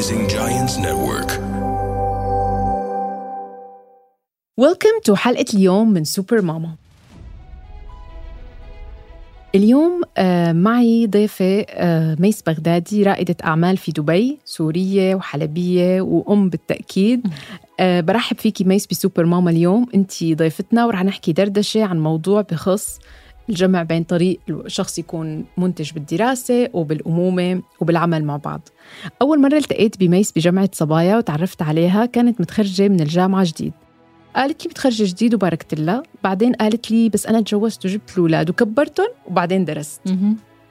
Rising Giants Network. Welcome to حلقة اليوم من سوبر ماما اليوم آه، معي ضيفة آه، ميس بغدادي رائدة أعمال في دبي سورية وحلبية وأم بالتأكيد. آه، برحب فيكي ميس بسوبر ماما اليوم. أنت ضيفتنا ورح نحكي دردشة عن موضوع بخص الجمع بين طريق الشخص يكون منتج بالدراسة وبالأمومة وبالعمل مع بعض. أول مرة التقيت بميس بجمعة صبايا وتعرفت عليها كانت متخرجة من الجامعة جديد. قالت لي متخرجة جديد وباركت لها بعدين قالت لي بس أنا تجوزت وجبت الأولاد وكبرتهم وبعدين درست.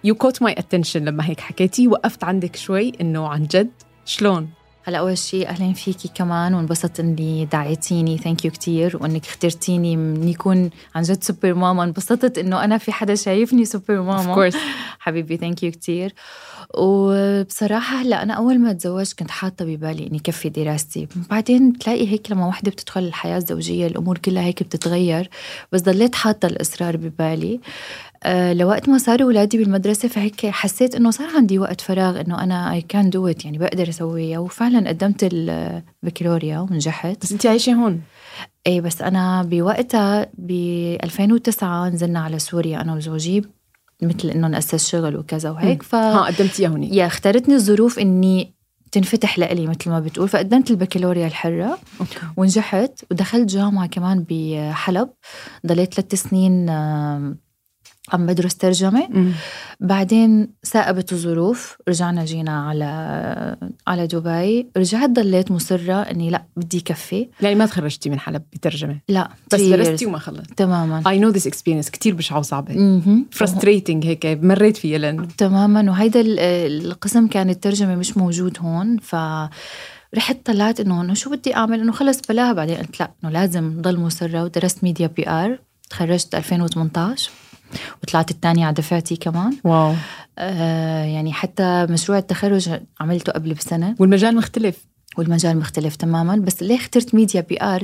You caught my attention لما هيك حكيتي. وقفت عندك شوي إنه عن جد. شلون؟ هلا أول شيء أهلا فيكي كمان وانبسطت إني دعيتيني. Thank you كثير وإنك اخترتيني من يكون عن جد super mama انبسطت إنه أنا في حدا شايفني super mama course. حبيبي thank you كثير وبصراحة هلا أنا أول ما تزوجت كنت حاطة ببالي إني كفي دراستي. بعدين بتلاقي هيك لما وحدة بتدخل الحياة الزوجية الأمور كلها هيك بتتغير بس ضليت حاطة الإصرار ببالي. لوقت ما صاروا أولادي بالمدرسة فهيك حسيت إنه صار عندي وقت فراغ إنه أنا I can do يعني بقدر أسويها. وفعلا قدمت البكالوريا ونجحت. بس أنت عايشة هون؟ إيه بس أنا بوقتها ب 2009 نزلنا على سوريا أنا وزوجي مثل إنه نأسس شغل وكذا وهيك ف ها قدمتيها هونيك يا اختارتني الظروف إني تنفتح لإلي مثل ما بتقول. فقدمت البكالوريا الحرة okay. ونجحت. ودخلت جامعة كمان بحلب. ضليت ثلاث سنين عم بدرس ترجمة. مم. بعدين ثاقبت الظروف رجعنا جينا على على دبي. رجعت ضليت مصرة إني لأ بدي كفي. يعني ما تخرجتي من حلب بترجمة؟ لأ بس درستي. وما خلصت. تماما. I know this experience. كتير بشعة وصعبة frustrating هيك. مريت فيها لأنه تماما. وهيدا ال- القسم كان الترجمة مش موجود هون ف رحت طلعت إنه إنه شو بدي أعمل؟ إنه خلص بلاها. بعدين قلت لأ إنه لازم ضل مصرة ودرست media PR تخرجت 2018 وطلعت الثانية على دفعتي كمان. Wow. آه يعني حتى مشروع التخرج عملته قبل بسنة. والمجال مختلف. والمجال مختلف تماما. بس ليه اخترت media PR؟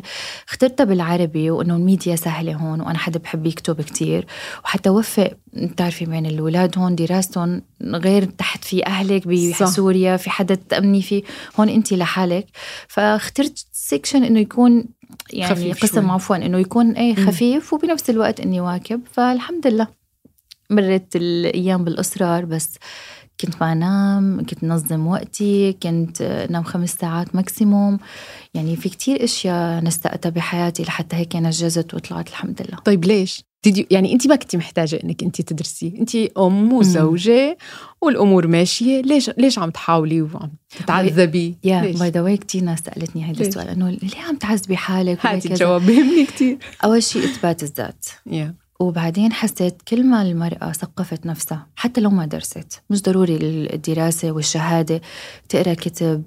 اخترتها بالعربي وإنه الميديا سهلة هون وأنا حدا بحب يكتب كتير. وحتى وفق بتعرفي بين الأولاد هون دراستهم غير تحت في أهلك. بسوريا في حدا تأمني فيه. هون انت لحالك. فاخترت section إنه يكون يعني قسم. عفوا إنه يكون مم. خفيف وبنفس الوقت إني واكب فالحمد لله مرت الأيام بالاصرار بس كنت ما انام كنت نظم وقتي كنت انام خمس ساعات maximum يعني في كتير أشياء نسقتها بحياتي لحتى هيك نجزت وطلعت الحمد لله طيب ليش؟ يعني انت ما كنتي محتاجة إنك انت تدرسي، انت أم وزوجة والأمور ماشية، ليش ليش عم تحاولي وعم تتعذبي؟ Yeah? By the way كثير ناس سألتني هذا؟ السؤال إنه ليه عم تعذبي حالك كذا؟ الجواب بيهمني كثير أول شيء إثبات الذات yeah. وبعدين حسيت كل ما المرأة ثقفت نفسها حتى لو ما درست. مش ضروري الدراسة والشهادة تقرأ كتب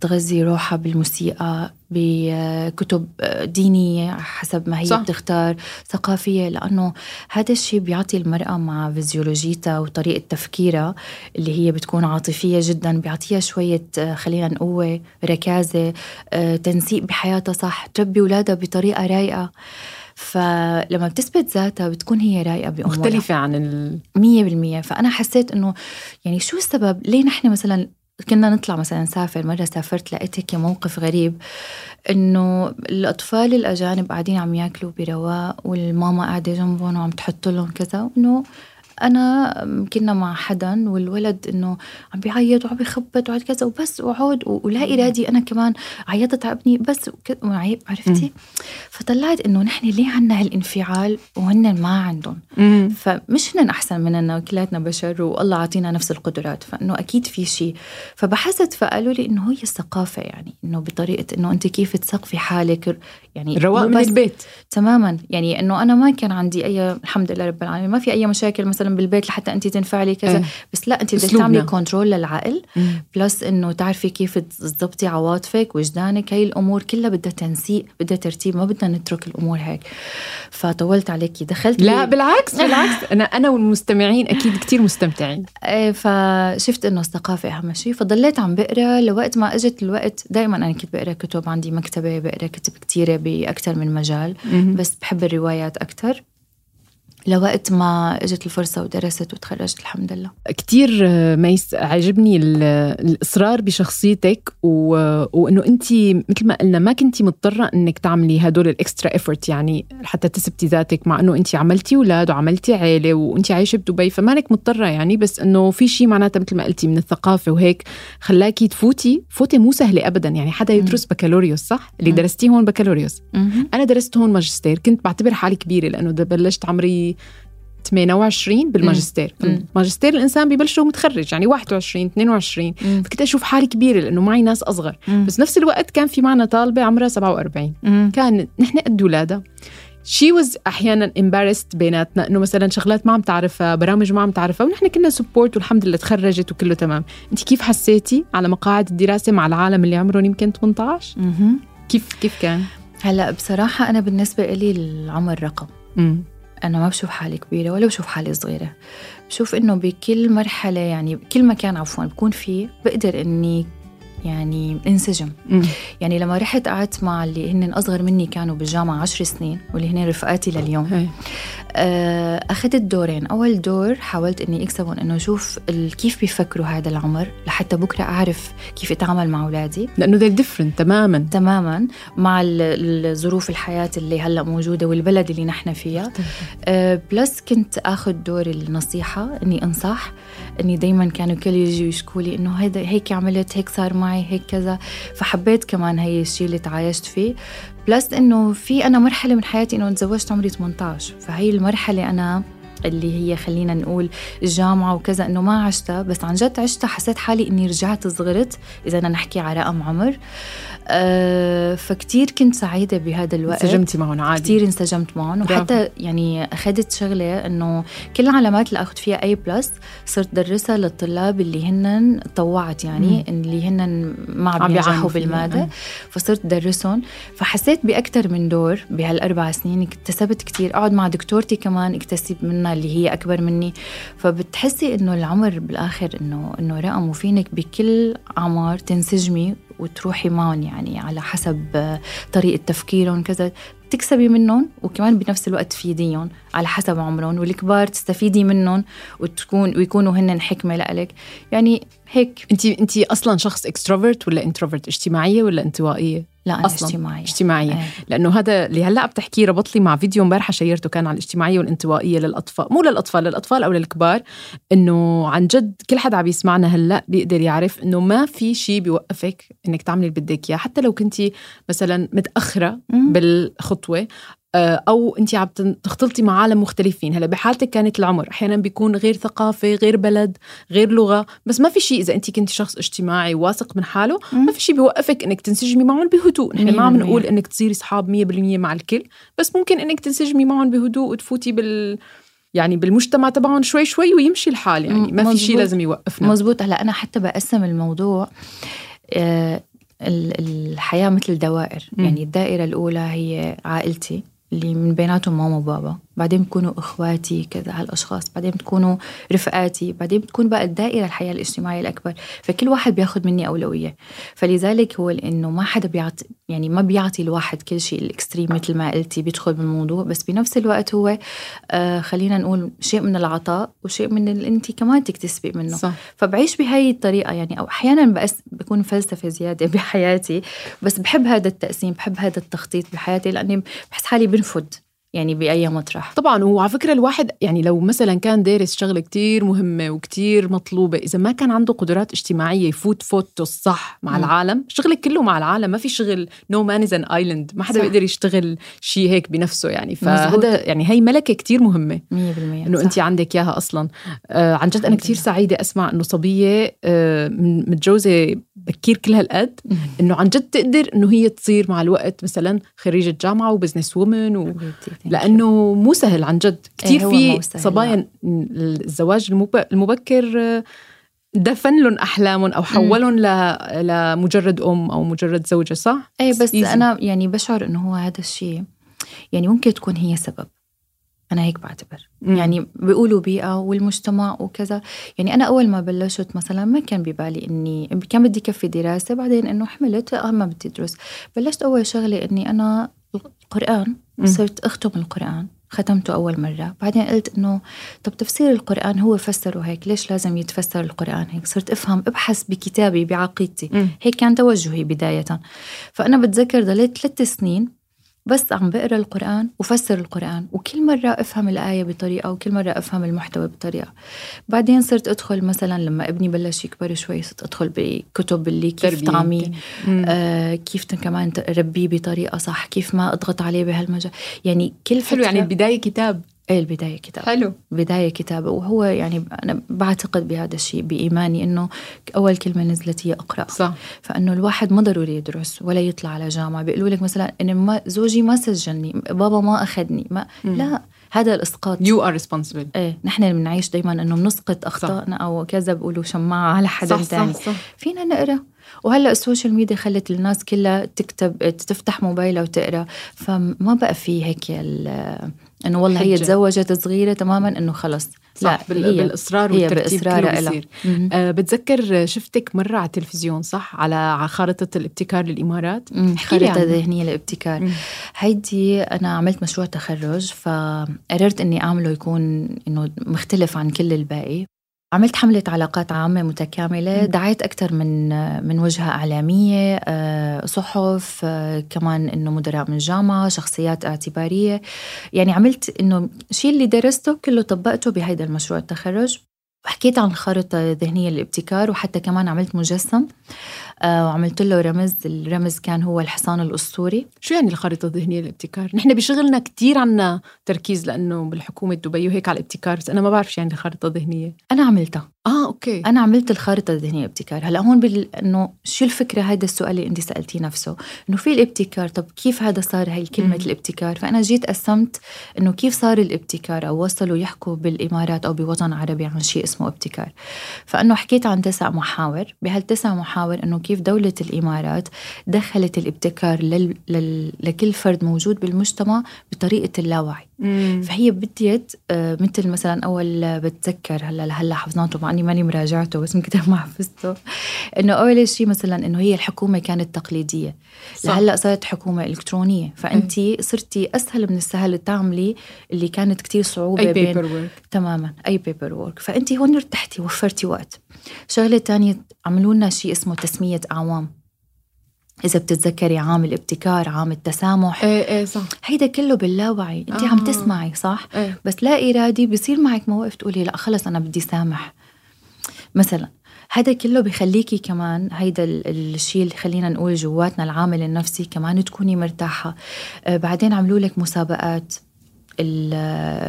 تغذي روحها بالموسيقى بكتب دينية حسب ما هي صح. بتختار ثقافية. لأنه هذا الشيء بيعطي المرأة مع فيزيولوجيتها وطريقة تفكيرها اللي هي بتكون عاطفية جدا بيعطيها شوية خلينا نقوة ركازة آه، تنسيق بحياتها صح تربي أولادها بطريقة رايقة. فلما بتثبت ذاتها بتكون هي رايقة بأمورها. مختلفة عن ال... مية بالمية. فأنا حسيت إنه يعني شو السبب؟ ليه نحن مثلا كنا نطلع مثلا نسافر مرة سافرت لقيت هيك موقف غريب إنه الأطفال الأجانب قاعدين عم يأكلوا برواق والماما قاعدة جنبهم وعم تحط لهم كذا إنه أنا كنا مع حدا والولد إنه عم بيعيط وعم بيخبط وعم كذا وبس وعود ولا إرادي أنا كمان. عيطت على ابني بس عرفتي؟ فطلعت إنه نحن ليه عنا هالانفعال وهن ما عندهم. فمش هن أحسن مننا كلاتنا بشر والله عطينا نفس القدرات فإنه أكيد في شيء فبحثت فقالوا لي إنه هي الثقافة يعني إنه بطريقة إنه أنت كيف تثقفي حالك يعني الرواق مو من البيت تماما. يعني إنه أنا ما كان عندي أي الحمد لله رب العالمين ما في أي مشاكل مثلا بالبيت لحتى انت تنفعلي كذا. إيه. بس لا انت بدك. تعملي control للعقل. Plus إنه تعرفي كيف تضبطي عواطفك وجدانك. هي الأمور كلها بدها تنسيق بدها ترتيب ما بدنا نترك الأمور هيك. فطولت عليكي. دخلت لا بالعكس بالعكس. أنا أنا والمستمعين أكيد كتير مستمتعين. إيه فشفت إنه الثقافة أهم شيء فضليت عم بقرا لوقت ما إجت الوقت. دائما أنا كنت بقرا كتب عندي مكتبة بقرا كتب كتيرة باكثر من مجال. بس بحب الروايات أكثر لوقت ما إجت الفرصة ودرست وتخرجت الحمد لله. كتير ميس عجبني الإصرار بشخصيتك و... وإنه انت مثل ما قلنا ما كنتي مضطرة إنك تعملي هدول ال extra effort يعني حتى تثبتي ذاتك مع إنه انت عملتي أولاد وعملتي عيلة وانت عايشة بدبي فمانك مضطرة يعني بس إنه في شيء معناتها مثل ما قلتي من الثقافة وهيك خلاكي تفوتي. فوتي مو سهلة ابدا يعني حدا يدرس بكالوريوس صح؟ اللي درستيه هون بكالوريوس. أنا درست هون ماجستير كنت بعتبر حالي كبيرة لأنه بلشت عمري 28 بالماجستير. ماجستير الإنسان ببلش متخرج يعني 21 22 مم. فكنت أشوف حالي كبيرة لأنه معي ناس أصغر. مم. بس نفس الوقت كان في معنا طالبة عمرها 47 مم. كان نحن قد اولادها she was أحيانا embarrassed بيناتنا إنه مثلا شغلات ما عم تعرفها برامج ما عم تعرفها ونحن كنا support والحمد لله تخرجت وكله تمام. أنت كيف حسيتي على مقاعد الدراسة مع العالم اللي عمرهم يمكن 18 مم. كيف كيف كان؟ هلأ بصراحة أنا بالنسبة لي العمر رقم. مم. أنا ما بشوف حالي كبيرة ولا بشوف حالي صغيرة. بشوف إنه بكل مرحلة يعني كل مكان عفوا بكون فيه بقدر إني يعني انسجم. مم. يعني لما رحت قعدت مع اللي هن أصغر مني كانوا بالجامعة عشر سنين واللي هن رفقاتي لليوم. هي. آه، أخذت دورين. أول دور حاولت إني أكسبهم إنه أشوف كيف بيفكروا هذا العمر لحتى بكرة أعرف كيف أتعامل مع أولادي. لأنه they're different تماما. تماما. مع الظروف الحياة اللي هلأ موجودة والبلد اللي نحن فيها. آه plus كنت آخذ دور النصيحة إني أنصح. إني دائما كانوا كل يجوا يشكوا لي إنه هيدا هيك عملت هيك صار معي هيك كذا. فحبيت كمان هي الشيء اللي تعايشت فيه. plus إنه في أنا مرحلة من حياتي إنه تزوجت عمري 18 فهي المرحلة أنا اللي هي خلينا نقول الجامعة وكذا إنه ما عشتها. بس عن جد عشتها حسيت حالي إني رجعت صغرت إذا أنا نحكي على رقم عمر. فكتير كنت سعيدة بهذا الوقت. انسجمتي معهم عادي. كتير انسجمت معهم. وحتى يعني أخذت شغلة إنه كل العلامات اللي أخذت فيها أي بلس صرت درسها للطلاب اللي هن طوعت يعني مم. اللي هن ما عم بينجحوا بالمادة. فصرت درسهم. فحسيت بأكثر من دور بهالأربع سنين. اكتسبت كتير. أقعد مع دكتورتي كمان اكتسب منها اللي هي أكبر مني. فبتحسي إنه العمر بالآخر إنه إنه رقم وفينك بكل أعمار تنسجمي وتروحي معهم يعني على حسب طريقة تفكيرهم كذا. تكسبي منهم وكمان بنفس الوقت تفيديهم على حسب عمرهم والكبار تستفيدي منهم وتكون ويكونوا هن حكمة لإلك. يعني هيك. انت انت أصلا شخص extrovert ولا introvert اجتماعية ولا انطوائية؟ لا أنا أصلاً. اجتماعية. اجتماعية. أيه. لأنه هذا اللي هلأ بتحكيه ربط لي مع فيديو امبارحة share ته كان عن الاجتماعية والانطوائية للأطفال مو للأطفال للأطفال أو للكبار إنه عن جد كل حدا عم يسمعنا هلأ بيقدر يعرف إنه ما في شيء بيوقفك إنك تعملي اللي بدك إياه. حتى لو كنتي مثلا متأخرة بالخطوة آه، أو أنت عم تختلطي مع عالم مختلفين. هلا بحالتك كانت العمر. أحيانا بيكون غير ثقافة غير بلد غير لغة. بس ما في شيء إذا أنت كنت شخص اجتماعي واثق من حاله ما في شيء بيوقفك إنك تنسجمي معهم بهدوء. نحن ما عم نقول إنك تصيري اصحاب 100% مع الكل. بس ممكن إنك تنسجمي معهم بهدوء وتفوتي بال يعني بالمجتمع تبعهم شوي شوي ويمشي الحال. يعني ما في شيء لازم يوقفنا. مزبوط هلا أنا حتى بقسم الموضوع آه الحياة مثل دوائر يعني الدائرة الأولى هي عائلتي. اللي من بيناتهم ماما وبابا. بعدين بتكونوا إخواتي كذا هالاشخاص بعدين بتكونوا رفقاتي بعدين بتكون بقى الدائرة الحياة الاجتماعية الأكبر. فكل واحد بياخذ مني أولوية. فلذلك هو إنه ما حدا بيعطي يعني ما بيعطي الواحد كل شيء الإكستريم مثل ما قلتي بيدخل بالموضوع بس بنفس الوقت هو آه خلينا نقول شيء من العطاء وشيء من اللي انت كمان تكتسبي منه. صح. فبعيش بهي الطريقة. يعني أو أحيانا بس بكون فلسفة زيادة بحياتي. بس بحب هذا التقسيم بحب هذا التخطيط بحياتي لأني بحس حالي بنفد. يعني بأي مطرح. طبعا وعلى فكرة الواحد يعني لو مثلا كان دارس شغلة كتير مهمة وكتير مطلوبة إذا ما كان عنده قدرات اجتماعية يفوت فوته الصح مع م. العالم شغلك كله مع العالم ما في شغل no man is an island ما حدا صح. بيقدر يشتغل شيء هيك بنفسه يعني. فهذا يعني هي ملكة كتير مهمة. 100% إنه انت عندك إياها أصلا. آه عن جد أنا كتير سعيدة أسمع إنه صبية آه متجوزة بكير كل هالقد إنه عن جد تقدر إنه هي تصير مع الوقت مثلا خريجة جامعة وبزنس وومن و... لأنه مو سهل عن جد. كثير إيه في صبايا الزواج المبكر دفن لهم أحلامهم أو حولهم لمجرد أم أو مجرد زوجة صح؟ إيه بس إيزي. أنا يعني بشعر إنه هو هذا الشيء يعني ممكن تكون هي سبب. أنا هيك بعتبر. مم. يعني بيقولوا بيئة والمجتمع وكذا. يعني أنا أول ما بلشت مثلا ما كان ببالي إني كان بدي كفي دراسة بعدين إنه حملت آه ما بدي أدرس. بلشت أول شغلة إني أنا القرآن صرت أختم القرآن ختمته أول مرة. بعدين قلت إنه طب تفسير القرآن هو فسره هيك ليش لازم يتفسر القرآن هيك؟ صرت أفهم أبحث بكتابي بعقيدتي. هيك كان توجهي بداية. فأنا بتذكر ضليت ثلاث سنين بس عم بقرأ القرآن وفسر القرآن وكل مرة أفهم الآية بطريقة وكل مرة أفهم المحتوى بطريقة بعدين صرت أدخل مثلا لما ابني بلش يكبر شوي صرت أدخل بكتب اللي كيف طعميه. مم. آه كيف كمان تربيه بطريقة صح كيف ما أضغط عليه بهالمجال يعني كل فترة حلو يعني البدايه كتاب إيه البداية كتاب. حلو. بداية كتابة وهو يعني أنا بعتقد بهذا الشيء بإيماني إنه أول كلمة نزلت هي أقرأ. صح. فإنه الواحد ما ضروري يدرس ولا يطلع على جامعة. بيقولوا لك مثلا ان ما زوجي ما سجلني بابا ما أخذني. ما مم. لا هذا الإسقاط. you are responsible إيه نحن بنعيش دائما إنه بنسقط أخطائنا أو كذا بيقولوا شماعة على حدا ثاني صح صح. فينا نقرأ. وهلأ ال social media خلت الناس كلها تكتب تفتح موبايلها وتقرأ. فما بقى في هيك إنه والله هي. تزوجت صغيرة تماما إنه خلص صح بال- هي بالإصرار هي. أه بتذكر شفتك مرة على التلفزيون صح على خارطة الابتكار خريطة عنها. ذهنية للابتكار. هيدي أنا عملت مشروع تخرج فقررت إني أعمله يكون إنه مختلف عن كل الباقي عملت حملة علاقات عامة متكاملة. دعيت أكثر من من وجهة إعلامية آه، صحف آه، كمان إنه مدراء من جامعة شخصيات اعتبارية يعني عملت إنه الشيء اللي درسته كله طبقته بهيدا المشروع التخرج وحكيت عن خارطة ذهنية للابتكار وحتى كمان عملت مجسم آه، وعملت له رمز الرمز كان هو الحصان الأسطوري. شو يعني الخارطة الذهنية للابتكار؟ نحن بشغلنا كتير عنا تركيز لأنه بالحكومة دبي وهيك على الابتكار بس أنا ما بعرف شو يعني الخارطة الذهنية. أنا عملتها. آه أوكي. أنا عملت الخارطة الذهنية للابتكار هلأ هون بال... إنه شو الفكرة؟ هذا السؤال اللي أنت سألتيه نفسه. إنه في الابتكار طب كيف هذا صار؟ هي كلمة مم. الابتكار. فأنا جيت قسمت إنه كيف صار الابتكار؟ أو وصلوا يحكوا بالإمارات أو بوطن عربي عن شيء اسمه ابتكار. فأنه حكيت عن تسع محاور. بهالتسع محاور إنه كيف دولة الإمارات دخلت الابتكار لل... لل... لكل فرد موجود بالمجتمع بطريقة اللاوعي. مم. فهي بديت آه، مثل مثلا أول بتذكر هلا لهلا حفظناته مع إني ماني مراجعته بس من كتر ما حفظته إنه أول شيء مثلا إنه هي الحكومة كانت تقليدية. صح. لهلأ صارت حكومة إلكترونية. فانت صرتي أسهل من السهل تعملي اللي كانت كتير صعوبة أي بين paper work تماما أي paper work فانت هون ارتحتي وفرتي وقت. شغلة تانية عملوا لنا شيء اسمه تسمية أعوام. إذا بتتذكري عام الابتكار عام التسامح. إيه إيه صح. هيدا كله باللاوعي. انت آه. عم تسمعي صح؟ إيه. بس لا إرادي بصير معك موقف تقولي لا خلص أنا بدي سامح. مثلا هذا كله بخليكي كمان هيدا ال- الشيء اللي خلينا نقول جواتنا العامل النفسي كمان تكوني مرتاحة. آه بعدين عملوا لك مسابقات.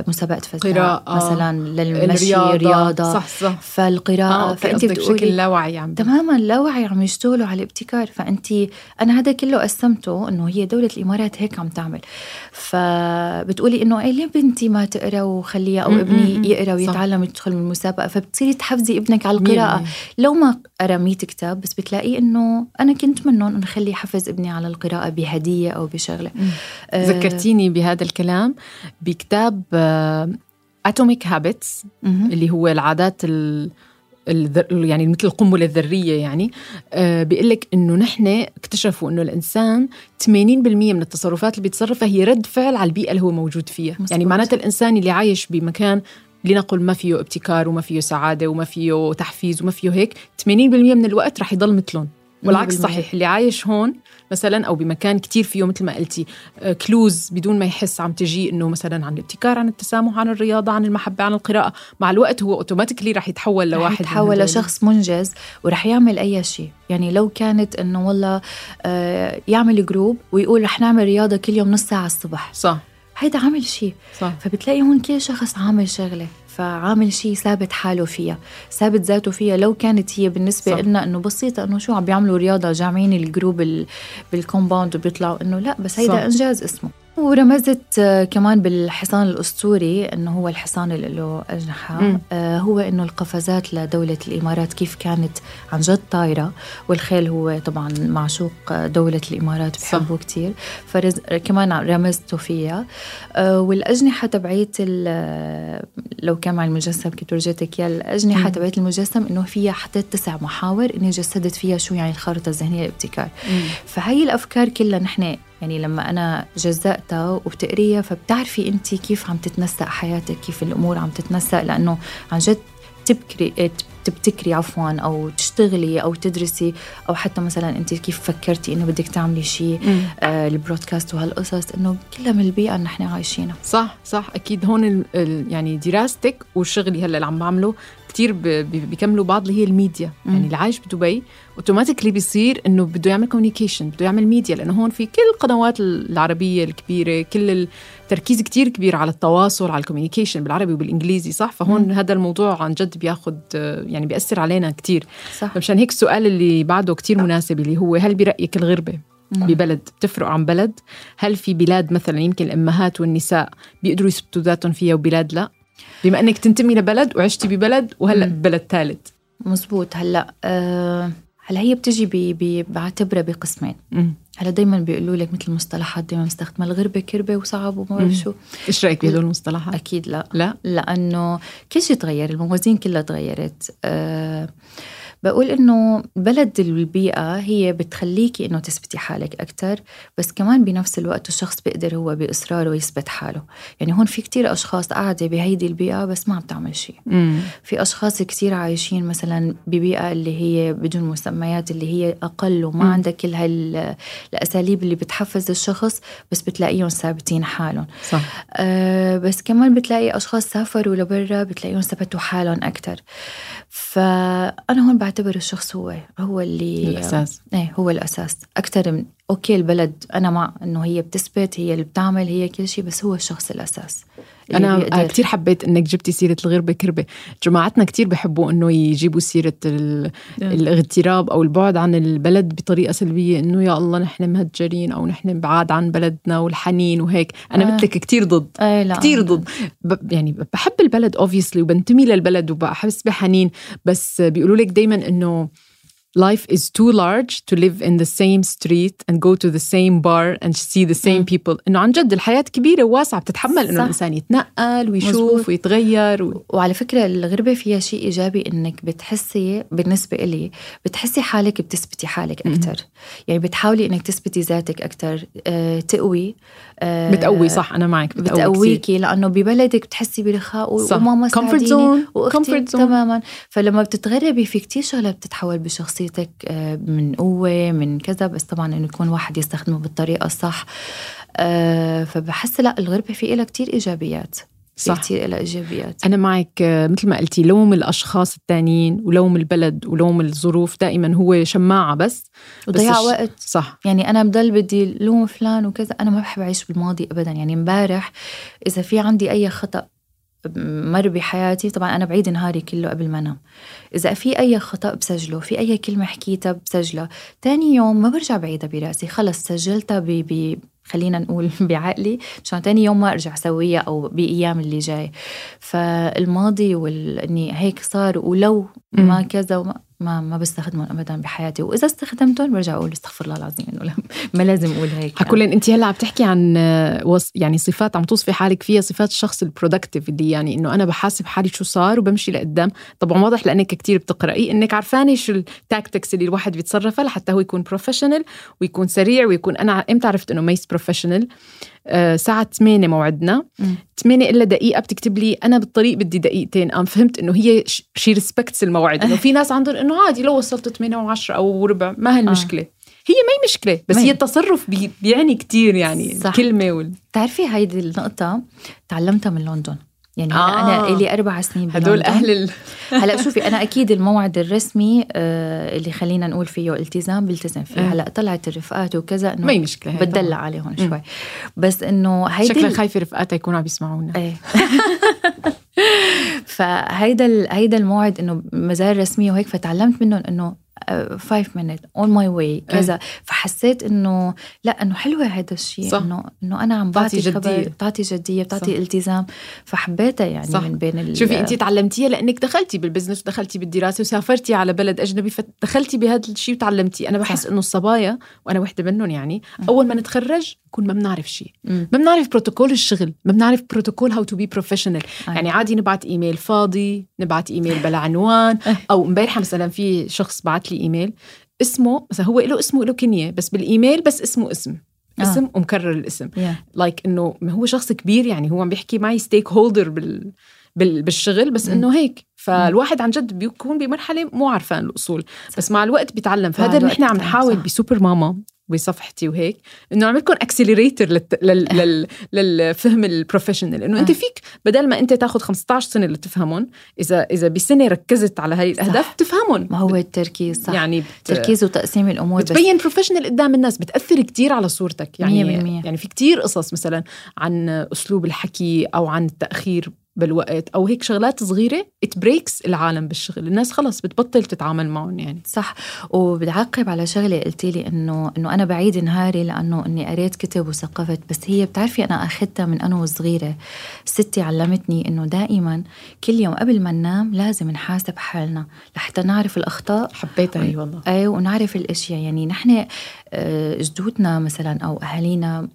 مسابقة فزاعة قراءة، مثلا للمشي الرياضة رياضة. صح صح. فالقراءة آه فأنت فأنت بشكل بتقولي لاوعي عم تماما لاوعي عم يشتغلوا على الابتكار. فانت أنا هذا كله قسمته إنه هي دولة الإمارات هيك عم تعمل. فبتقولي إنه إيه ليه بنتي ما تقرأ وخليها م. ابني يقرأ. ويتعلم يدخل من المسابقة؟ فبتصيري تحفزي ابنك على مية القراءة. بالمية. لو ما قرأ 100 كتاب بس بتلاقيه إنه أنا كنت منهم إنه خلي حفز ابني على القراءة بهدية أو بشغلة. مم. آه، ذكرتيني بهذا الكلام. بكتاب Atomic Habits مهم. اللي هو العادات ال يعني مثل القنبلة الذرية يعني آه بيقول لك إنه نحن اكتشفوا إنه الإنسان 80% من التصرفات اللي بيتصرفها هي رد فعل على البيئة اللي هو موجود فيها مزبوط. يعني معناتها الإنسان اللي عايش بمكان لنقل ما فيه ابتكار وما فيه سعادة وما فيه تحفيز وما فيه هيك 80% من الوقت رح يضل مثلهم والعكس 100%. صحيح اللي عايش هون مثلا أو بمكان كتير فيه مثل ما قلتي آه، clues بدون ما يحس عم تجي إنه مثلا عن الابتكار عن التسامح عن الرياضة عن المحبة عن القراءة مع الوقت هو automatically رح يتحول رح لواحد من يتحول. لشخص منجز ورح يعمل أي شيء. يعني لو كانت إنه والله آه، يعمل group ويقول رح نعمل رياضة كل يوم نص ساعة الصبح. صح. هيدا عامل شيء. صح. فبتلاقي هون كل شخص عامل شغلة. فعامل شيء ثابت حاله فيها ثابت ذاته فيها لو كانت هي بالنسبة صح. لنا إنه بسيطة إنه شو عم بيعملوا رياضة جامعين ال group ال- بال compound وبيطلعوا إنه لا بس هيدا صح. إنجاز اسمه ورمزت آه، كمان بالحصان الأسطوري إنه هو الحصان اللي له أجنحة. آه هو إنه القفزات لدولة الإمارات كيف كانت عن جد طايرة والخيل هو طبعا معشوق آه، دولة الإمارات صح. بحبه كتير فرز كمان رمزته فيها آه والأجنحة تبعيت لو كان مع المجسم كنت ورجيتك إياه الأجنحة. تبعيت المجسم إنه فيها حطيت تسع محاور إني جسدت فيها شو يعني الخارطة الذهنية الابتكار فهي الأفكار كلها نحن يعني لما أنا جزأتها وبتقريها فبتعرفي انت كيف عم تتنسق حياتك كيف الأمور عم تتنسق لأنه عن جد تبكري تبتكري عفوا أو تشتغلي أو تدرسي أو حتى مثلا انت كيف فكرتي إنه بدك تعملي شيء آه ال broadcast وهالقصص إنه كلها من البيئة اللي نحن عايشينها. صح صح أكيد هون ال ال يعني دراستك وشغلي هلأ اللي عم بعمله كثير بيكملوا بعض اللي هي الميديا. مم. يعني اللي عايش بدبي automatically بيصير إنه بده يعمل communication بده يعمل ميديا لأنه هون في كل القنوات العربية الكبيرة كل التركيز كتير كبير على التواصل على ال communication بالعربي وبالإنجليزي صح؟ فهون مم. هذا الموضوع عن جد بياخذ يعني بيأثر علينا كتير. صح. فمشان هيك السؤال اللي بعده كتير مناسب اللي هو هل برأيك الغربة ببلد بتفرق عن بلد؟ هل في بلاد مثلا يمكن الأمهات والنساء بيقدروا يثبتوا ذاتهم فيها وبلاد لا؟ بما انك تنتمي لبلد وعشتي ببلد وهلأ ببلد ثالث. مزبوط. هلأ أه هلأ هي بتجي بي بعتبرها بقسمين. هلأ دائما بيقولوا لك مثل المصطلحات دائما مستخدمه الغربة كربة وصعب وما بعرف شو. إيش رأيك بهدول المصطلحات؟ أكيد لا. لا. لأنه كل شيء تغير الموازين كلها تغيرت. أه بقول إنه بلد البيئة هي بتخليكي إنه تثبتي حالك أكثر بس كمان بنفس الوقت الشخص بيقدر هو بإصراره يثبت حاله. يعني هون في كتير أشخاص قاعدة بهيدي البيئة بس ما عم تعمل شيء. في أشخاص كتير عايشين مثلا ببيئة اللي هي بدون مسميات اللي هي أقل وما عندها كل هالاساليب اللي بتحفز الشخص بس بتلاقيهم ثابتين حالهم. صح. آه بس كمان بتلاقي أشخاص سافروا لبرا بتلاقيهم ثبتوا حالهم أكثر فأنا هون بعتبر الشخص هو هو اللي الأساس. إيه هو الأساس. أكثر من أوكي البلد أنا مع إنه هي بتثبت هي اللي بتعمل هي كل شيء بس هو الشخص الأساس. أنا. كثير حبيت إنك جبتي سيرة الغربة كربة جماعتنا كثير بحبوا إنه يجيبوا سيرة الاغتراب أو البعد عن البلد بطريقة سلبية إنه يا الله نحن مهجرين أو نحن بعاد عن بلدنا والحنين وهيك أنا آه. مثلك كثير ضد آه كثير ضد. يعني بحب البلد اوبسلي وبنتمي للبلد وبحس بحنين بس بيقولوا لك دائما إنه life is too large to live in the same street and go to the same bar and see the same people. إنه عن جد الحياة كبيرة وواسعه بتتحمل إنه الإنسان يتنقل ويشوف مزبوط. ويتغير و... وعلى فكرة الغربة فيها شيء إيجابي إنك بتحسي بالنسبة إلي بتحسي حالك بتثبتي حالك أكثر يعني بتحاولي إنك تثبتي ذاتك أكثر أه تقوي أه بتقوي صح أنا معك بتقوي بتقويكي لأنه ببلدك بتحسي برخاء وماما ساعديني وأختي تماما. فلما بتتغربي في كتير شغلات بتتحول بشخصيتك شخصيتك آه، من قوة من كذا بس طبعا إنه يكون واحد يستخدمه بالطريقة الصح. آه، فبحس لا الغربة في إلها كتير إيجابيات. صح. كثير لها إيجابيات. أنا معك آه، مثل ما قلتي لوم الأشخاص الثانيين ولوم البلد ولوم الظروف دائما هو شماعة بس. وضياع وقت. صح. يعني أنا بضل بدي لوم فلان وكذا. أنا ما بحب أعيش بالماضي ابدا. يعني امبارح إذا في عندي أي خطأ مر بحياتي طبعا أنا بعيد نهاري كله قبل ما أنام. إذا في أي خطأ بسجله في أي كلمة حكيتها بسجلها تاني يوم ما برجع بعيدها براسي. خلص سجلتها ب ب خلينا نقول بعقلي. مشان تاني يوم ما أرجع اسويها أو بأيام اللي جاي. فالماضي واني هيك صار. ولو ما كذا وما ما ما بستخدمهم ابدا بحياتي. وإذا استخدمتهم برجع أقول استغفر الله العظيم إنه ما لازم أقول هيك حكولين يعني. أنت هلأ عم تحكي عن يعني صفات عم توصفي حالك فيها صفات الشخص ال productive اللي يعني إنه أنا بحاسب حالي شو صار وبمشي لقدام. طبعا واضح لأنك كتير بتقرأي إنك عرفانه شو ال tactics اللي الواحد بيتصرفها لحتى هو يكون professional ويكون سريع ويكون أنا إمتى عرفت إنه ميس professional آه، الساعة 8 موعدنا. 8 إلا دقيقة بتكتب لي أنا بالطريق بدي دقيقتين. قام فهمت إنه هي شي respects الموعد. إنه في ناس عندهم إنه عادي لو وصلت 8 و10 أو ربع ما هالمشكلة آه. هي ما هي مشكلة بس هي. التصرف بي بيعني كتير يعني صح. الكلمة وال... بتعرفي هيدي النقطة تعلمتها من لندن. يعني آه. أنا لي أربع سنين هدول أهل ال... هلأ شوفي أنا أكيد الموعد الرسمي آه اللي خلينا نقول فيه التزام بلتزم فيه. هلأ طلعات الرفقات وكذا إنه ما مشكله بتدلع عليهم شوي. بس إنه هيدي شكلها خايفة رفقاتها يكونوا عم يسمعونا. إيه. فهيدا هيدا الموعد إنه مزايا رسميه وهيك فتعلمت منهم إنه 5 minute on my way كذا. فحسيت إنه لا إنه حلوة هذا الشيء إنه إنه أنا عم بعطي جدية. بتعطي جدية بتعطي التزام. فحبيتها يعني صح. من بين شوفي انت تعلمتيها لأنك دخلتي بال business ودخلتي بالدراسة وسافرتي على بلد أجنبي فدخلتي بهذا الشيء وتعلمتي. أنا بحس إنه الصبايا وأنا وحدة منهم يعني أول ما نتخرج نكون ما بنعرف شيء. ما بنعرف بروتوكول الشغل ما بنعرف بروتوكول how to be professional يعني عادي نبعت إيميل فاضي نبعت إيميل بلا عنوان أو امبارحه مثلا في شخص بعت لي إيميل. اسمه مثلا هو له اسمه له كنية بس بالإيميل بس اسمه اسم. آه. اسم ومكرر الاسم. like إنه هو شخص كبير يعني هو عم بيحكي معي stakeholder بال بالشغل بس إنه هيك. فالواحد عن جد بيكون بمرحلة مو عارفان الأصول. بس مع الوقت بيتعلم. فهذا اللي نحن عم نحاول بسوبر ماما. بصفحتي وهيك إنه عم لكم accelerator لل... لل... للفهم ال professional إنه أنت آه. فيك بدل ما أنت تاخذ 15 سنة لتفهمهم إذا إذا بسنة ركزت على هاي الأهداف تفهمهم ما هو التركيز صح. يعني بت... تركيز وتقسيم الأمور بتبين professional قدام الناس بتأثر كتير على صورتك. يعني 100% يعني في كتير قصص مثلا عن أسلوب الحكي أو عن التأخير بالوقت. أو هيك شغلات صغيرة ات بريكس العالم بالشغل. الناس خلص بتبطل تتعامل معهم يعني. صح. وبدعقب على شغلة قلتي لي إنه إنه أنا بعيد نهاري لأنه إني قريت كتب وثقفت. بس هي بتعرفي أنا أخذتها من أنا وصغيرة. ستي علمتني إنه دائما كل يوم قبل ما ننام لازم نحاسب حالنا لحتى نعرف الأخطاء. حبيتها هي والله. أيوه ونعرف الأشياء. يعني نحن آه، جدودنا مثلا أو أهالينا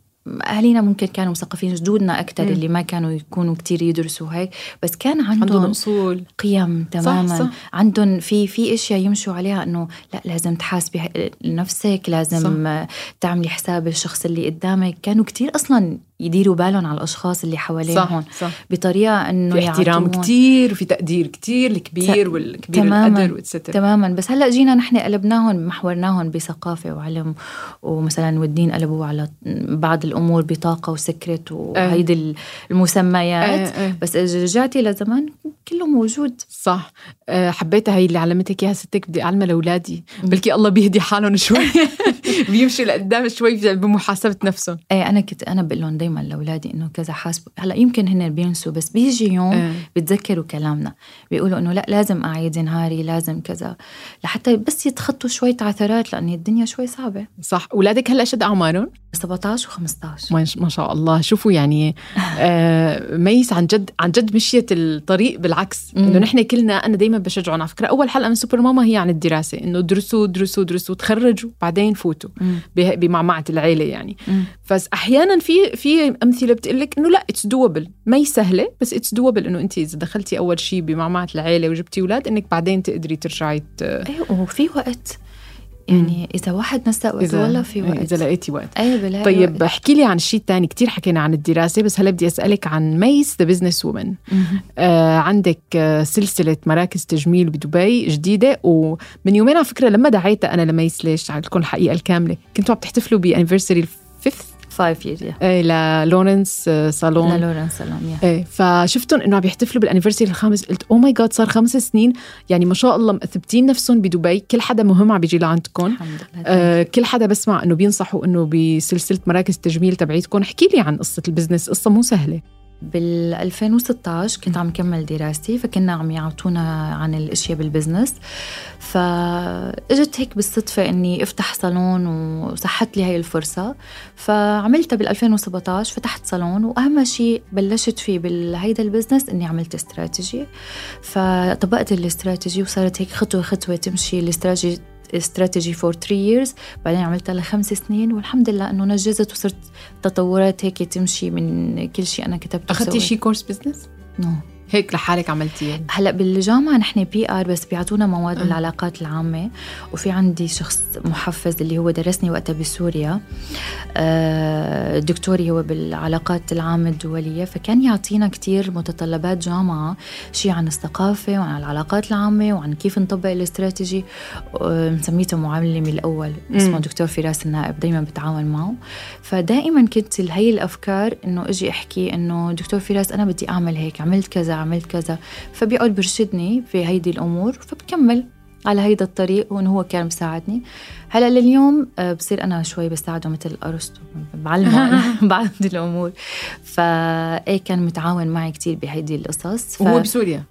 اهالينا ممكن كانوا مثقفين جدودنا أكثر اللي ما كانوا يكونوا كتير يدرسوا هيك. بس كان عندهم, عندهم أصول. قيم تماما. صح. صح. عندهم في في أشياء يمشوا عليها إنه لا لازم تحاسبي نفسك لازم صح. تعملي حساب الشخص اللي قدامك. كانوا كتير أصلا يديروا بالهم على الأشخاص اللي حواليهم صح صح. بطريقة إنه في احترام كثير وفي تقدير كثير الكبير والكبير تماما القدر. تماما بس هلأ جينا نحن قلبناهم محورناهم بثقافة وعلم ومثلا والدين قلبوا على بعض الأمور بطاقة وسكرت وهيدي أه. المسميات أه. أه. بس إذا رجعتي لزمان كله موجود صح أه حبيتها هي اللي علمتك إياها ستك بدي أعلمها لأولادي بلكي الله بيهدي حالهم شوي بيمشوا لقدام شوي بمحاسبة نفسهم إيه أنا كنت أنا بقول لهم دائما لأولادي إنه كذا حاسبوا هلأ يمكن هن بينسوا بس بيجي يوم أه. بتذكروا كلامنا. بيقولوا إنه لأ لازم أعيد نهاري لازم كذا. لحتى بس يتخطوا شوية عثرات لأن الدنيا شوي صعبة. صح. أولادك هلأ شد أعمارهم؟ 17 و15 ما شاء الله. شوفوا يعني آه ميس عن جد عن جد مشيت الطريق. بالعكس إنه نحن كلنا أنا دائما بشجعهم. على فكرة أول حلقة من سوبر ماما هي عن الدراسة. إنه درسوا درسوا درسوا تخرجوا بعدين فوتوا. بمعمعة العيلة يعني. بس أحيانا في في أمثلة بتقول لك إنه لا it's doable ما هي سهلة بس it's doable إنه انت إذا دخلتي أول شيء بمعمعة العيلة وجبتي أولاد إنك بعدين تقدري ترجعي أيوه وفي وقت يعني إذا واحد نسق وقت والله في وقت إذا لقيتي وقت. إيه بلاقي طيب احكي لي عن الشيء الثاني كثير حكينا عن الدراسة بس هلا بدي أسألك عن ميس the business woman عندك آه سلسلة مراكز تجميل بدبي جديدة ومن يومين على فكرة لما دعيتها أنا لميس ليش؟ لكم الحقيقة الكاملة. كنتوا عم تحتفلوا ب anniversary ال fifth 5 years yeah. إيه للورنس صالون للورنس صالون إيه فشفتهم إنه عم يحتفلوا بال anniversary الخامس. قلت oh my God صار خمس سنين. يعني ما شاء الله مثبتين نفسهم بدبي. كل حدا مهم عم بيجي لعندكم. الحمد لله آه كل حدا بسمع إنه بينصحوا إنه بسلسلة مراكز التجميل تبعيتكم. احكي لي عن قصة ال business قصة مو سهلة. بال 2016 كنت عم كمل دراستي فكنا عم يعطونا عن الأشياء بال business فاجت هيك بالصدفة إني افتح صالون وصحت لي هاي الفرصة. فعملتها بال 2017 فتحت صالون وأهم شيء بلشت فيه بهيدا ال business إني عملت استراتيجي فطبقت الاستراتيجي وصارت هيك خطوة خطوة تمشي ال strategy strategy for 3 years بعدين عملتها لخمس سنين والحمد لله إنه نجزت وصرت تطورات هيك تمشي من كل شيء أنا كتبته أخذتي شيء course business؟ no. هيك لحالك عملتيها هلا بالجامعة نحن PR بس بيعطونا مواد بالعلاقات العامة. وفي عندي شخص محفز اللي هو درسني وقتها بسوريا. آه، دكتوري هو بالعلاقات العامة الدولية. فكان يعطينا كتير متطلبات جامعة شيء عن الثقافة وعن العلاقات العامة وعن كيف نطبق الاستراتيجي. مسميته معلمي الأول. اسمه دكتور فراس النائب دائما بتعاون معه. فدائما كنت هي الأفكار إنه أجي أحكي إنه دكتور فراس أنا بدي أعمل هيك عملت كذا. عملت كذا. فبيقعد برشدني في هيدي الأمور فبكمل على هيدا الطريق وانه هو كان مساعدني. هلأ لليوم آه، بصير أنا شوي بساعده مثل أرسطو بعلمه بعض الأمور. فايه كان متعاون معي كثير بهيدي القصص. ف... وهو بسوريا؟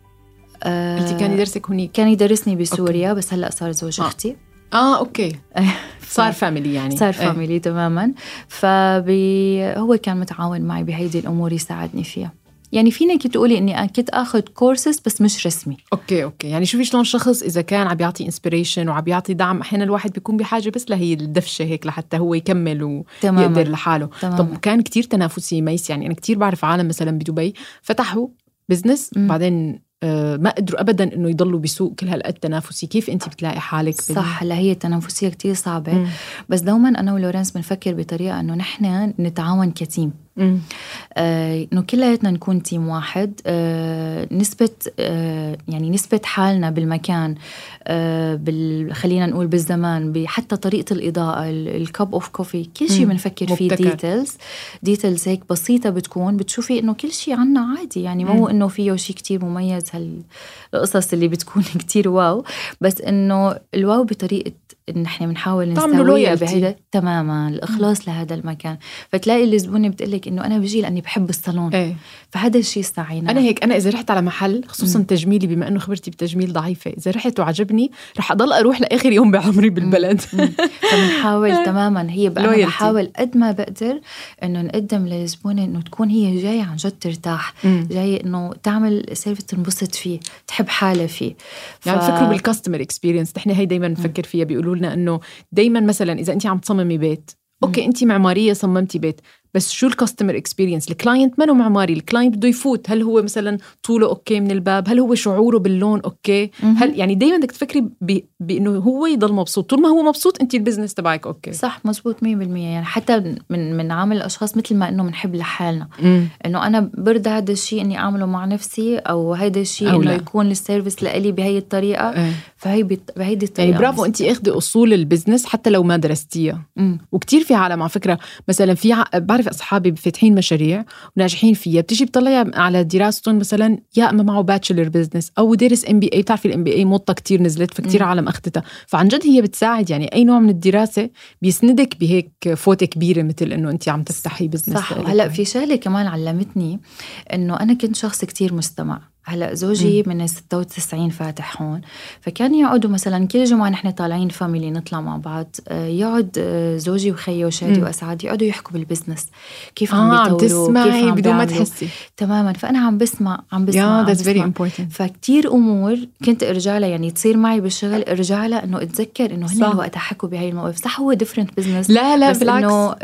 آه انت كان يدرسك هنيك؟ كان يدرسني بسوريا okay. بس هلأ صار زوج آه. أختي آه أوكي. صار family يعني. صار family. تماما. فبي هو كان متعاون معي بهيدي الأمور يساعدني فيها. يعني فينك تقولي إني كنت اخذ كورسز بس مش رسمي. okay okay. يعني شوفي شلون شخص إذا كان عم يعطي inspiration وعم يعطي دعم؟ أحيانا الواحد بيكون بحاجة بس لهي الدفشة هيك لحتى هو يكمل ويقدر لحاله. تماما. طب كان كتير تنافسي ميس يعني أنا كتير بعرف عالم مثلا بدبي فتحوا business بعدين آه، ما قدروا ابدا إنه يضلوا بسوق كل هالقد تنافسي. كيف أنت بتلاقي حالك صح هلا هي التنافسية كتير صعبة. مم. بس دوما أنا ولورنس بنفكر بطريقة إنه نحن نتعاون ك team. إنه كلياتنا نكون team واحد. آه نثبت آه يعني نثبت حالنا بالمكان آه بال خلينا نقول بالزمان حتى طريقة الإضاءة ال cup of coffee كل شيء بنفكر فيه details details هيك بسيطة بتكون بتشوفي إنه كل شيء عنا عادي. يعني مو إنه فيه شيء كتير مميز هالقصص اللي بتكون كتير wow بس إنه ال wow بطريقة إن إحنا بنحاول نسويها بهذا تماما الإخلاص لهذا المكان. فتلاقي الزبونه بتقول لك إنه أنا بجي لأني بحب الصالون. إيه. فهذا الشيء استعينا أنا هيك أنا إذا رحت على محل خصوصا م. تجميلي بما إنه خبرتي بالتجميل ضعيفة إذا رحت وعجبني رح أضل أروح لآخر يوم بعمري بالبلد. فبنحاول تماما. هي بقى بحاول قد ما بقدر إنه نقدم للزبونه إنه تكون هي جاية عن جد ترتاح. جاية إنه تعمل service تنبسط فيه تحب حالها فيه. ف... يعني فكروا بال customer experience نحن هي دائما بنفكر فيها بيقولوا لنا إنه دائما مثلا إذا انت عم تصممي بيت okay انت معمارية صممتي بيت بس شو ال customer experience ال client منه معماري؟ ال client بده يفوت. هل هو مثلا طوله okay من الباب؟ هل هو شعوره باللون okay؟ هل يعني دائما بدك تفكري بإنه هو يضل مبسوط. طول ما هو مبسوط أنت ال business تبعك okay. صح مزبوط 100% يعني حتى من من عامل الأشخاص مثل ما إنه بنحب لحالنا. إنه أنا برضى هذا الشيء إني أعمله مع نفسي أو هذا الشيء إنه يكون ال service لإلي بهي الطريقة. آه. فهي بهيدي الطريقة يعني برافو أنت أخذي أصول ال business حتى لو ما درستيها. وكتير في عالم على فكرة. مثلا في. بعرف أصحابي فاتحين مشاريع وناجحين فيها. بتيجي بتطلعي على دراستهم مثلا يا أما معه bachelor business أو دارس MBA بتعرفي ال MBA موضه كثير نزلت فكتير عالم أخذتها. فعن جد هي بتساعد يعني أي نوع من الدراسة بيسندك بهيك فوتة كبيرة مثل إنه انت عم تفتحي business صح. هلا في شغلة كمان علمتني إنه أنا كنت شخص كتير مستمع. هلا زوجي م. من 96 فاتح هون. فكان يقعدوا مثلا كل جمعة نحن طالعين family نطلع مع بعض. آه، يقعد آه، زوجي وخيي وشادي وأسعد يقعدوا يحكوا بال business كيف عم آه بيطوروا كيف عم بدون ما تحسي. تماما. فأنا عم بسمع عم بسمع yeah, that's very important. فكتير أمور كنت أرجع لها يعني تصير معي بالشغل أرجع لها إنه أتذكر إنه هن وقتها حكوا بهي المواقف صح هو different business لا لا بس بالعكس. إنه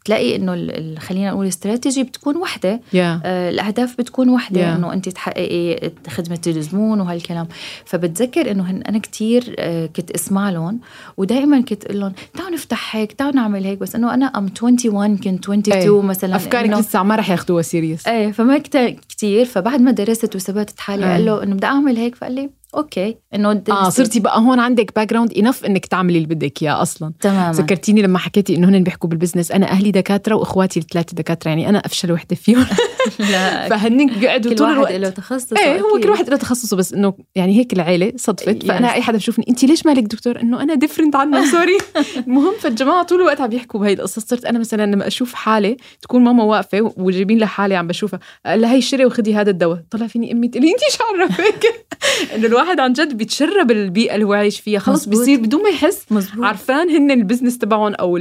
بتلاقي إنه خلينا نقول استراتيجي بتكون وحدة. Yeah. آه الأهداف بتكون وحدة. Yeah. إنه أنت تحققي خدمة الزبون وهالكلام. فبتذكر إنه أنا كتير آه، كنت أسمع لهم ودائما كنت أقول لهم تعالوا نفتح هيك تعالوا نعمل هيك. بس إنه أنا I'm 21 كنت 22 أي. مثلا أفكارك لسه ما رح ياخذوها serious إيه فما كتير. فبعد ما درست وثبتت حالي قال له إنه بدي أعمل هيك فقال لي okay. إنه آه صرتي بقى هون عندك background enough إنك تعملي اللي بدك إياه أصلا. تماما. ذكرتيني لما حكيتي إنه هن بيحكوا بال business أنا أهلي دكاترة وإخواتي الثلاثة دكاترة يعني أنا أفشل وحدة فيهم. لا. فهن قعدوا طول الوقت. له تخصص إيه هو كل واحد له تخصصه بس إنه يعني هيك العيلة صدفت. فأنا أي حدا بشوفني انت ليش مالك دكتور؟ إنه أنا different عنه sorry المهم فالجماعة طول الوقت عم بيحكوا بهي القصص. صرت أنا مثلا لما أشوف حالي تكون ماما واقفة وجايبين لحالي عم بشوفها قال لها هي شري وخدي هذا الدواء. طلع فيني أمي تقول لي انت شو عرفك؟ إنه الواحد عن جد بيتشرب البيئة اللي هو عايش فيها. خلص بصير بدون ما يحس. مزبوط. عارفان هن ال business تبعهم أو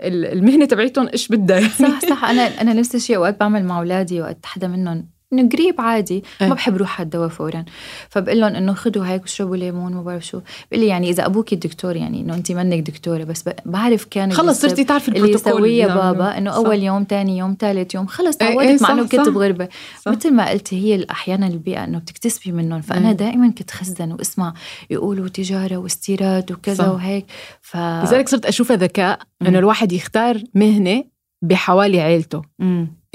المهنة تبعتهم إيش بدها. يعني. صح صح. أنا أنا نفس الشيء. وقت بعمل مع أولادي وقت حدا منهم إنه قريب عادي. ما إيه. بحب روح على الدواء فورا. فبقول لهم إنه خذوا هيك واشربوا ليمون ما بعرف شو. بقول لي يعني إذا أبوك الدكتور يعني إنه انت منك دكتورة بس بعرف كان خلص صرتي تعرفي اللي يسويه بابا إنه أول يوم ثاني يوم ثالث يوم. خلص تعودت إيه مع إنه كنت بغربة. مثل ما قلتي هي أحيانا البيئة إنه بتكتسبي منهم. فأنا دائما كنت خزن واسمع يقولوا تجارة واستيراد وكذا صح. وهيك. ف لذلك صرت أشوفها ذكاء إنه الواحد يختار مهنة بحوالي عيلته.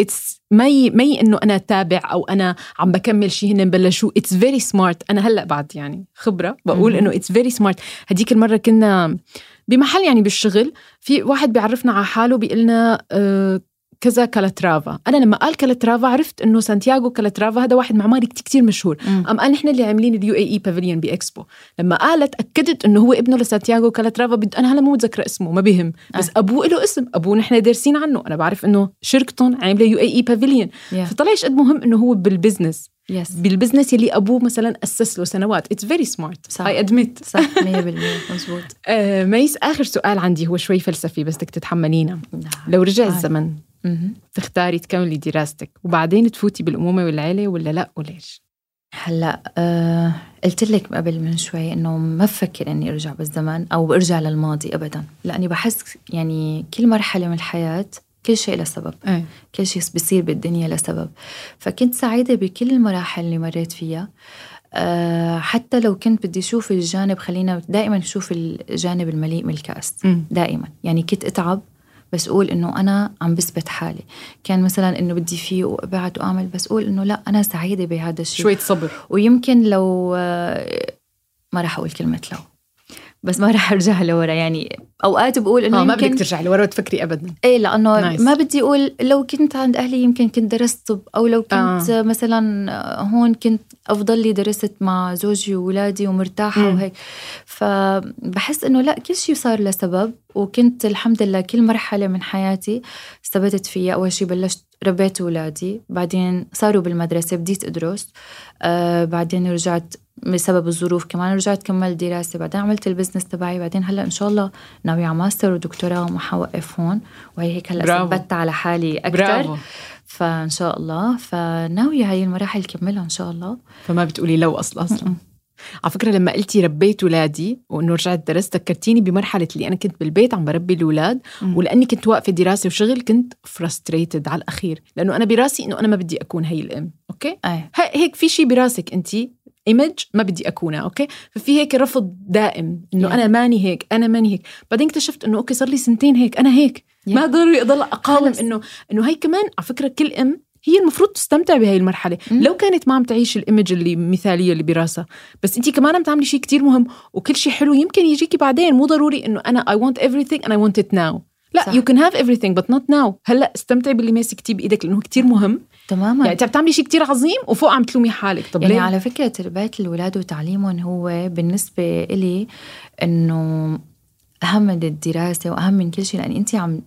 it's me me إنه أنا تابع أو أنا عم بكمل شيء هن بلشوا. it's very smart أنا هلأ بعد يعني خبرة بقول إنه it's very smart هديك المرة كنا بمحل يعني بالشغل في واحد بيعرفنا على حاله بيقول لنا آه كذا كالاترافا. أنا لما قال كالاترافا عرفت إنه سانتياغو كالاترافا هذا واحد معماري كتير مشهور. م. أم قال نحن اللي عاملين ال UAE pavilion بإكسبو. لما قالت أكدت إنه هو ابنه لسانتياغو كالاترافا بد... أنا هلا مو متذكرة اسمه ما بهم. بس أه. أبوه له اسم. أبوه نحن دارسين عنه. أنا بعرف إنه شركتهم عاملة UAE pavilion فطلع قد مهم إنه هو بال business. Yes بال business يلي أبوه مثلا أسس له سنوات. it's very smart I admit صح. 100% مزبوط آه ميس آخر سؤال عندي هو شوي فلسفي بس بدك تتحملينا نعم. لو رجع الزمن تختاري تكملي دراستك وبعدين تفوتي بالأمومة والعيلة ولا لا؟ وليش؟ هلا أه قلت لك قبل من شوي إنه ما بفكر إني أرجع بالزمن أو ارجع للماضي ابدا لأني بحس يعني كل مرحلة من الحياة كل شيء له سبب. إيه. كل شيء بيصير بالدنيا لسبب فكنت سعيدة بكل المراحل اللي مريت فيها. أه حتى لو كنت بدي أشوف الجانب خلينا دائما نشوف الجانب المليء من الكأس مم. دائما. يعني كنت أتعب بس أقول إنه أنا عم بثبت حالي. كان مثلا إنه بدي فيه وأبعد وأعمل بس أقول إنه لا أنا سعيدة بهذا الشيء. شوية صبر. ويمكن لو آه، ما راح أقول كلمة لو. بس ما راح ارجع لورا يعني أوقات بقول إنه آه ما بدك ترجعي لورا وتفكري ابدا إيه لأنه Nice. ما بدي أقول لو كنت عند أهلي يمكن كنت درست طب أو لو كنت آه. آه. مثلا هون كنت أفضل لي درست مع زوجي واولادي ومرتاحة مم. وهيك فبحس إنه لا كل شيء صار له سبب وكنت الحمد لله كل مرحلة من حياتي ثبتت فيها أول شيء بلشت ربيت أولادي بعدين صاروا بالمدرسة بديت أدرس. آه بعدين رجعت بسبب الظروف كمان رجعت كملت دراسة بعدين عملت البزنس تبعي بعدين هلأ إن شاء الله ناوية على ماستر ودكتوراه وما حوقف هون. وهي هيك هلأ. ثبتت على حالي أكثر برافو. فإن شاء الله فناوية هاي المراحل كملها إن شاء الله. فما بتقولي لو أصلا أصلا. م-م. على فكرة لما قلتي ربيت ولادي وإنه رجعت درست ذكرتيني بمرحلة اللي أنا كنت بالبيت عم بربي الأولاد. ولأني كنت واقفة دراسة وشغل كنت frustrated على الأخير لأنه أنا براسي إنه أنا ما بدي أكون هي الأم okay إيه ه- هيك في شيء براسك أنت image ما بدي أكونها okay ففي هيك رفض دائم إنه Yeah. أنا ماني هيك أنا ماني هيك بعدين اكتشفت إنه okay صار لي سنتين هيك أنا هيك Yeah. ما ضروري اضل أقاوم. إنه إنه هي كمان على فكرة كل أم هي المفروض تستمتع بهاي المرحلة. مم. لو كانت ما عم تعيش الإيمج اللي مثالية اللي براسها بس انت كمان عم تعملي شيء كتير مهم وكل شيء حلو يمكن يجيكي بعدين. مو ضروري إنه أنا I want everything and I want it now. لا صح. you can have everything but not now. هلأ استمتعي باللي ماسكتيه بإيدك لأنه كتير مهم. تماما. يعني انت عم تعملي شيء كتير عظيم وفوق عم تلومي حالك. طب يعني ليه؟ على فكرة تربية الأولاد وتعليمهم هو بالنسبة إلي إنه أهم من الدراسة وأهم من كل شيء لأن أنت عم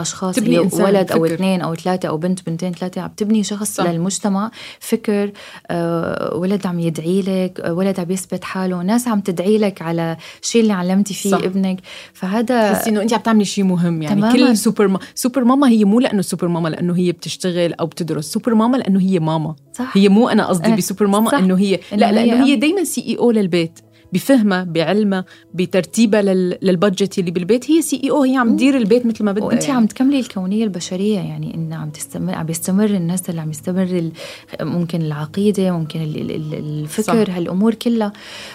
أشخاص تبني ولد أو فكر. اثنين أو ثلاثة أو بنت بنتين ثلاثة عم تبني شخص صح. للمجتمع فكر آه، ولد عم يدعي لك آه، ولد عم يثبت حاله ناس عم تدعي لك على الشيء اللي علمتي فيه صح. ابنك فهذا تحسي إنه انت عم تعملي شيء مهم يعني تماماً. كل سوبر ما... سوبر ماما هي مو لأنه سوبر ماما لأنه هي بتشتغل أو بتدرس سوبر ماما لأنه هي ماما صح هي مو أنا قصدي إيه، بسوبر ماما صح. إنه هي لا هي لأنه هي أم. دائما CEO للبيت بفهمها بعلمها بترتيبها لل... للبادجت اللي بالبيت هي سي إي أو هي عم تدير البيت مثل ما بدها وأنت. عم تكملي الكونية البشرية يعني ان عم تستمر عم يستمر الناس اللي عم يستمر ممكن العقيدة ممكن ال- ال- ال- الفكر صح. هالأمور كلها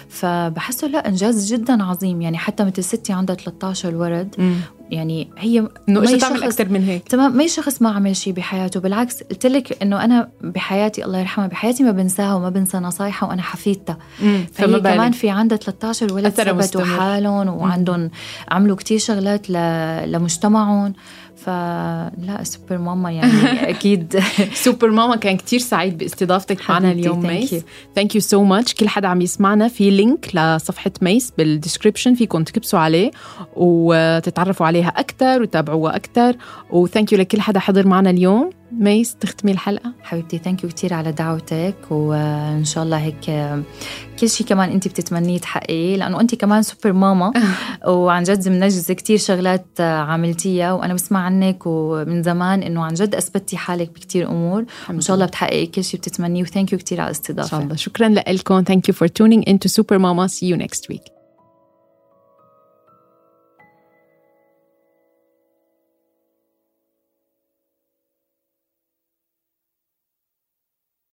فبحسه لا إنجاز جدا عظيم يعني حتى مثل ستي عندها 13 ولد مم. يعني هي إنه إيش تعمل شخص- أكثر من هيك تمام ما هي شخص ما عمل شيء بحياته بالعكس قلت لك إنه أنا بحياتي الله يرحمها بحياتي ما بنساها وما بنسى نصايحها وأنا حفيدتها. فهي كمان في عندها 13 ولد ثبتوا. حالهم وعندهم عملوا كتير شغلات ل... لمجتمعهم فلا سوبر ماما يعني أكيد. سوبر ماما كان كتير سعيد باستضافتك معنا اليوم ميس. thank you so much كل حدا عم يسمعنا في لينك لصفحة ميس بال description فيكم تكبسوا عليه وتتعرفوا عليها أكثر وتتابعوها أكثر و thank you لكل حدا حضر معنا اليوم. ميس تختمي الحلقة. حبيبتي thank you كثير على دعوتك وإن شاء الله هيك كل شيء كمان انت بتتمنيه تحققيه لأنه انت كمان سوبر ماما وعن جد منجزه كثير شغلات عملتيها وأنا بسمع عنك ومن زمان إنه عن جد أثبتي حالك بكثير أمور وإن شاء الله بتحققي كل شيء بتتمنيه وثانك يو كثير على إن شاء الله. شكرا لكم thank you for tuning into Super Mama. See you next week.